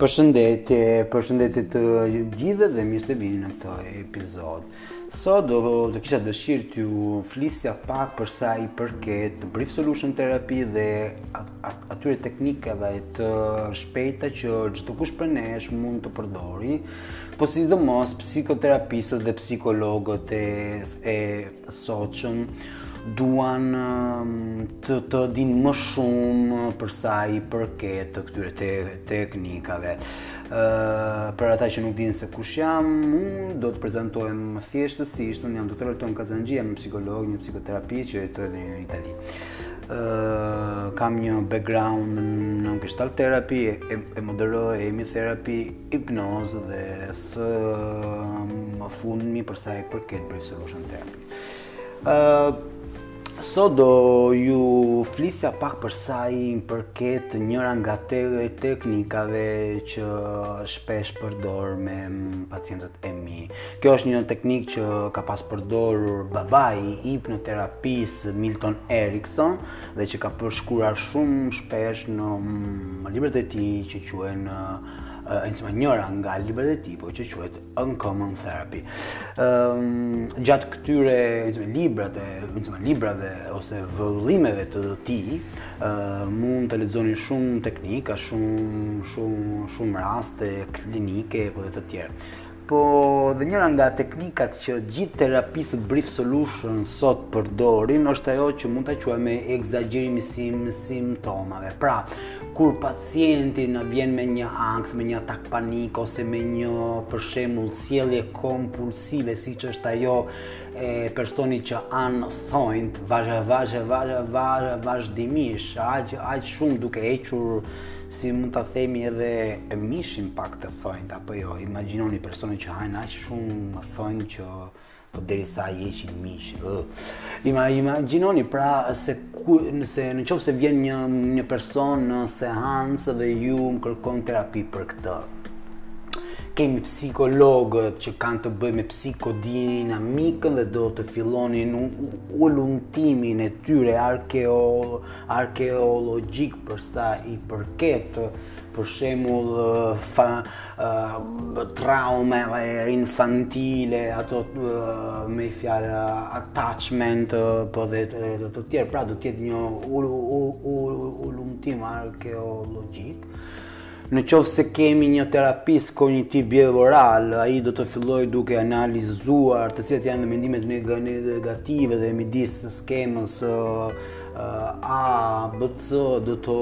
Përshëndetje, përshëndetje të gjithëve dhe mirë se vini në këtë episod. Sot do të kisha dëshirë t'ju flisja pak për sa i përket Brief Solution Therapy dhe atyre teknikave të shpejta që çdokush prej nesh mund të përdori, po sidomos psikoterapistët dhe psikologët e e sotshëm, duan të të dinë më shumë për sa i përket të këtyre te, teknikave. Ë për ata që nuk dinë se kush jam, unë do të prezantohem më thjeshtësisht, unë jam doktor Alton Kazanxhi, jam një psikolog, një psikoterapist që jetoj edhe në Itali. Ë kam një background në gestalt terapi, e, e moderoj, e terapi, hipnozë dhe së më fundmi për sa i përket Brief Solution Therapy. Ëh, Sot do ju flisja pak për sa i përket njëra nga te e teknikave që shpesh përdor me pacientët e mi. Kjo është një teknikë që ka pas përdorur babai i hipnoterapisë Milton Erickson dhe që ka përshkruar shumë shpesh në librat e tij që quhen uh, insomma njëra nga librat e tij po që quhet Uncommon Therapy. Ëm um, gjatë këtyre insomma librave insomma librave ose vëllimeve të tij, ë mund të lexoni shumë teknika, shumë shumë shumë raste klinike apo të tjera. Po dhe njëra nga teknikat që gjithë terapistët Brief Solution sot përdorin është ajo që mund ta quajmë ekzagjerimi i simptomave. Pra, kur pacienti na vjen me një ankth, me një atak panik ose me një për shembull sjellje kompulsive siç është ajo e personit që ha thonjtë vazhë vazhë vazhë vazhë vazhdimisht, aq aq shumë duke hequr Si mund ta themi edhe mishin pak te thonjtë apo jo? Imagjinoni personin që ha aq shumë thonjtë që po derisa i heqin mishin. Ima imagjinoni pra se ku nëse në qoftë se vjen një një person në seancë dhe ju kërkon terapi për këtë. Kemi psikologët që kanë të bëjnë me psikodinamikën dhe do të fillonin hulumtimin e tyre arkeo arkeologjik për sa i përket për shembull fa traumave infantile ato me një fjalë attachment po dhe të, të tjerë pra do të jetë një hulumtim arkeologjik Në qoftë se kemi një terapist kognitiv bihevioral, ai do të fillojë duke analizuar të cilat janë dhe mendimet negative dhe midis skemës A, B, C do të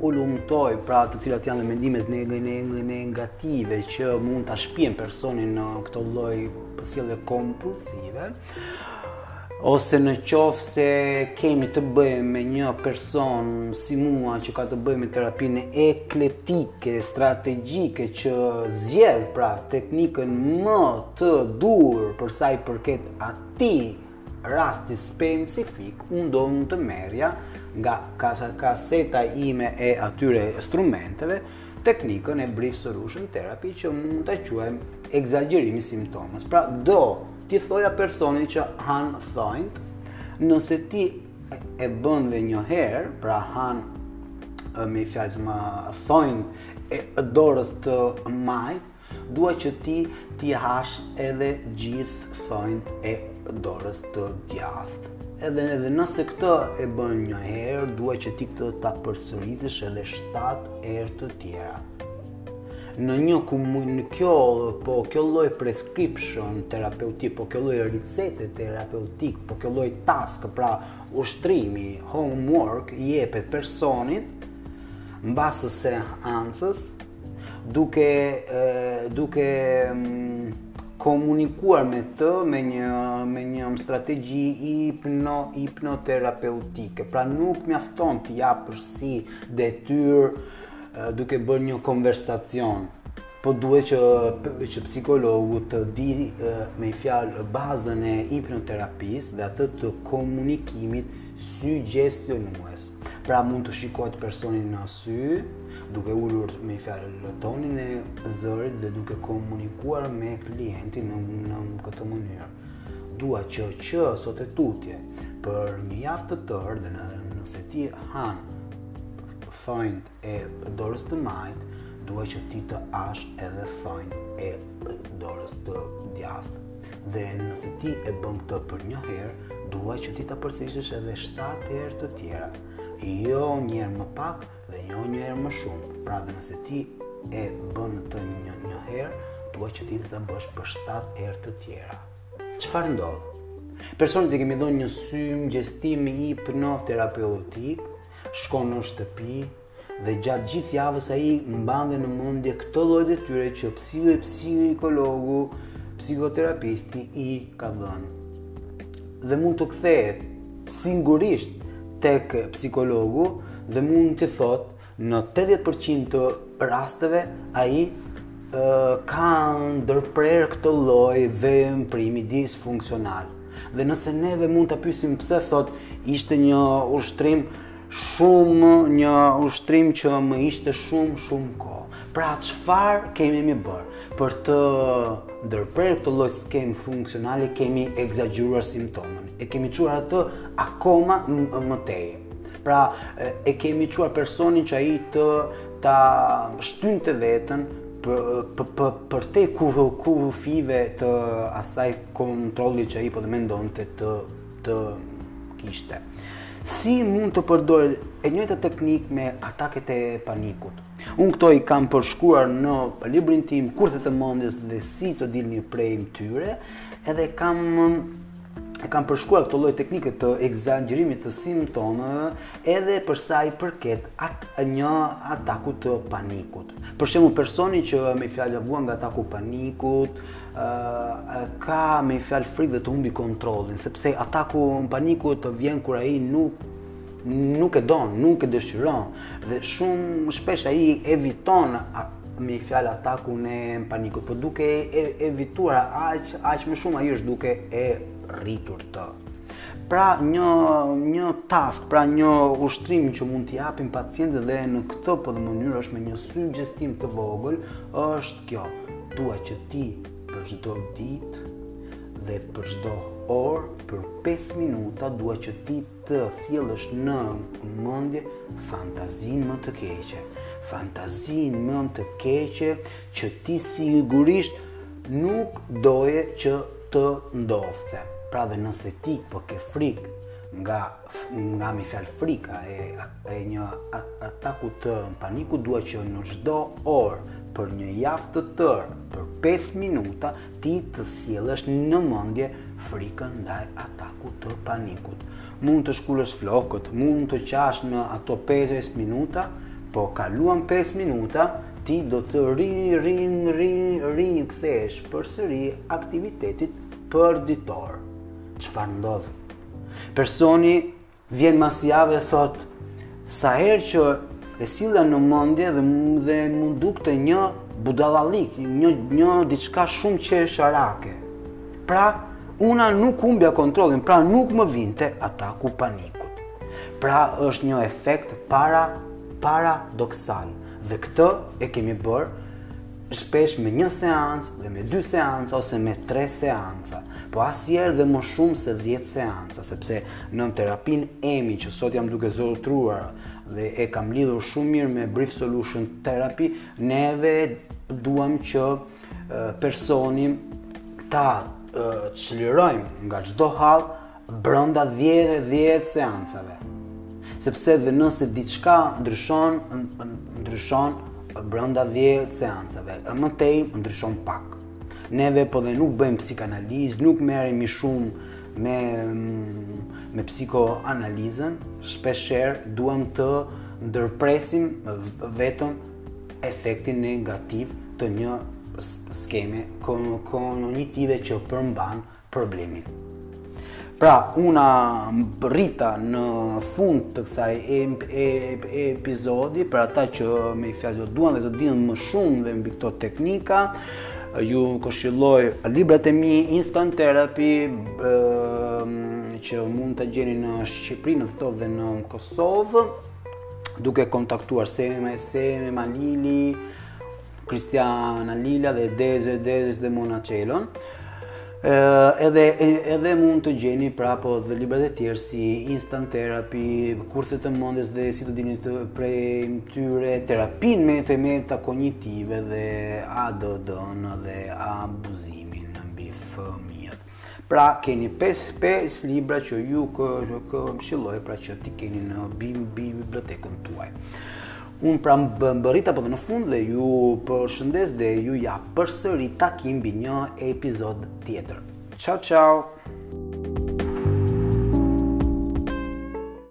hulumtojë pra të cilat janë dhe mendimet negative që mund ta shpien personin në këtë lloj sjelljeje kompulsive. Ose në qoftë se kemi të bëjmë me një person si mua që ka të bëjmë me terapinë eklektike, strategjike që zgjedh pra teknikën më të duhur përsa i përket atij rasti specifik, unë do të merrja nga kaseta ime e atyre instrumenteve, teknikën e brief solution therapy që mund ta quajmë ekzagjerimi i simptomës. Pra do T'i thoja personit që han thonjtë, nëse ti e bën dhe një herë, pra han me një fjalë thonjtë e dorës të majtë, dua që ti t'i hash edhe gjithë thonjtë e dorës të djathtë. Edhe edhe nëse këtë e bën një herë, dua që ti këtë ta përsëritesh edhe 7 herë të tjera. në një komun kjo po kjo lloj prescription terapeutik po kjo lloj ricete terapeutike po kjo lloj task pra ushtrimi homework i jepet personit mbas seancës duke e, duke mm, komunikuar me të me një me një strategji hipno hipnoterapeutike pra nuk mjafton të japësh si detyrë duke bërë një konversacion po duhet që që psikologu të dijë me një fjalë bazën e hipnoterapisë dhe atë të komunikimit sugjestionues. Pra mund të shikohet personi në sy, duke ulur me një fjalë tonin e zërit dhe duke komunikuar me klientin në, në këtë mënyrë. Dua që që sot e tutje për një javë të tërë dhe nëse ti han thonjtë e dorës të majtë, dua që ti të hash edhe thonjtë e dorës të djathtë. Dhe nëse ti e bën këtë për një herë, dua që ti ta përsërisësh edhe 7 herë të tjera. Jo një herë më pak dhe jo një herë më shumë. Pra dhe nëse ti e bën të një, një herë, dua që ti ta bësh për 7 herë të tjera. Çfarë ndodh? Personit i kemi dhënë një sugjestim hipnoterapeutik, Shkon në shtëpi dhe gjatë gjithë javës ai mban dhe në mendje këtë lloj detyre që psi psikologu, psikoterapisti i ka dhënë. Dhe mund të kthehet sigurisht tek psikologu dhe mund të thotë në 80% të rasteve ai ka ndërprerë këtë lloj veprimi disfunksional. Dhe nëse neve mund ta pysim pse thotë ishte një ushtrim shumë një ushtrim që më ishte shumë shumë kohë. Pra çfarë kemi bërë për të ndërprerë këtë lloj skeme funksionale kemi ekzagjeruar simptomën. E kemi çuar atë akoma më tej. Pra e kemi çuar personin që ai të ta shtynte veten për për për te ku kufive të asaj kontrolli që ai po dhe mendonte të të kishte. Si mund të përdorë e njëjta teknikë me ataket e panikut? Unë këto i kam përshkruar në librin tim Kurthe të mendjes dhe si të dilni prej tyre, edhe kam e kam përshkruar këtë lloj teknike të ekzagjerimit të simptomave edhe për sa i përket at një ataku të panikut. Për shembull, personi që me një fjalë vuan nga ataku i panikut, ka me një fjalë frikë dhe të humbi kontrollin, sepse ataku i panikut vjen kur ai nuk nuk e don, nuk e dëshiron dhe shumë shpesh ai eviton me një fjalë atakun e panikut, por duke e evituar aq aq më shumë ai është duke e rritur atë. Pra një një task, pra një ushtrim që mund t'i japim pacientit dhe në këtë po dhe mënyrë është me një sugjestim të vogël, është Kjo dua që ti për çdo ditë dhe për çdo orë për 5 minuta dua që ti të sjellësh në mendje fantazinë më të keqe. Fantazinë më të keqe që ti sigurisht nuk doje që të ndodhte. Pra dhe nëse ti po ke frikë nga Nga me një fjalë frika e, e një ataku të panikut dua që në çdo orë për një javë të tërë për 5 minuta ti të sjellësh në mendje frikën ndaj atakut të panikut. Mund të shkulësh flokët, mund të qash në ato 5 minuta, po kaluan 5 minuta, ti do të ri, ri, ri, rikthehesh përsëri aktivitetit përditor. Çfarë ndodh? Personi vjen mas jave e thotë, sa herë që e sillja në mëndje dhe, dhe m'u dukte një budallallik, një, një diçka shumë qesharake. Pra, una nuk humbja kontrollin, pra nuk më vinte ataku i panikut. Pra, është një efekt para, paradoksal. Dhe këtë e kemi bërë shpesh me një seancë dhe me dy seanca ose me tre seanca, po asnjëherë dhe më shumë se 10 seanca, sepse në terapinë e mi që sot jam duke zotëruar dhe e kam lidhur shumë mirë me Brief Solution Therapy, neve duham që personi ta çlirojmë nga çdo hall brenda dhjetë, dhjetë seancave. Sepse dhe nëse diçka ndryshon, ndryshon brenda dhjetë seancave, e më tej ndryshon pak. Neve po dhe nuk bëjmë psikoanalizë, nuk merremi shumë me me psikoanalizën, shpeshherë duam të ndërpresim vetëm efektin negativ të një skeme kognitive që përmban problemin. Pra, un arrita në fund të kësaj e, e, e epizodi, për ata që me një fjalë duan dhe të dinë më shumë dhe mbi këto teknika, ju këshilloj librat e mi Instant Therapy e, që mund të gjeni në Shqipëri, në Tetovë dhe në Kosovë, duke kontaktuar Seme, Seme Malili, Kristiana Lila dhe Deze Deze dhe Monacellon edhe edhe mund të gjeni prapo dhe librat e tjerë si instant therapy, kurthet e mëndjes dhe si të dilni prej tyre terapinë meta, metakonjitive dhe ADD-në dhe abuzimin mbi fëmijët. Pra keni 5 5 libra që ju kë kë këshilloj pra që t'i keni në bibliotekën tuaj. Unë pra mbërrita po dhe në fund dhe ju përshëndes dhe ju jap përsëri takim mbi një epizod tjetër. Ciao ciao.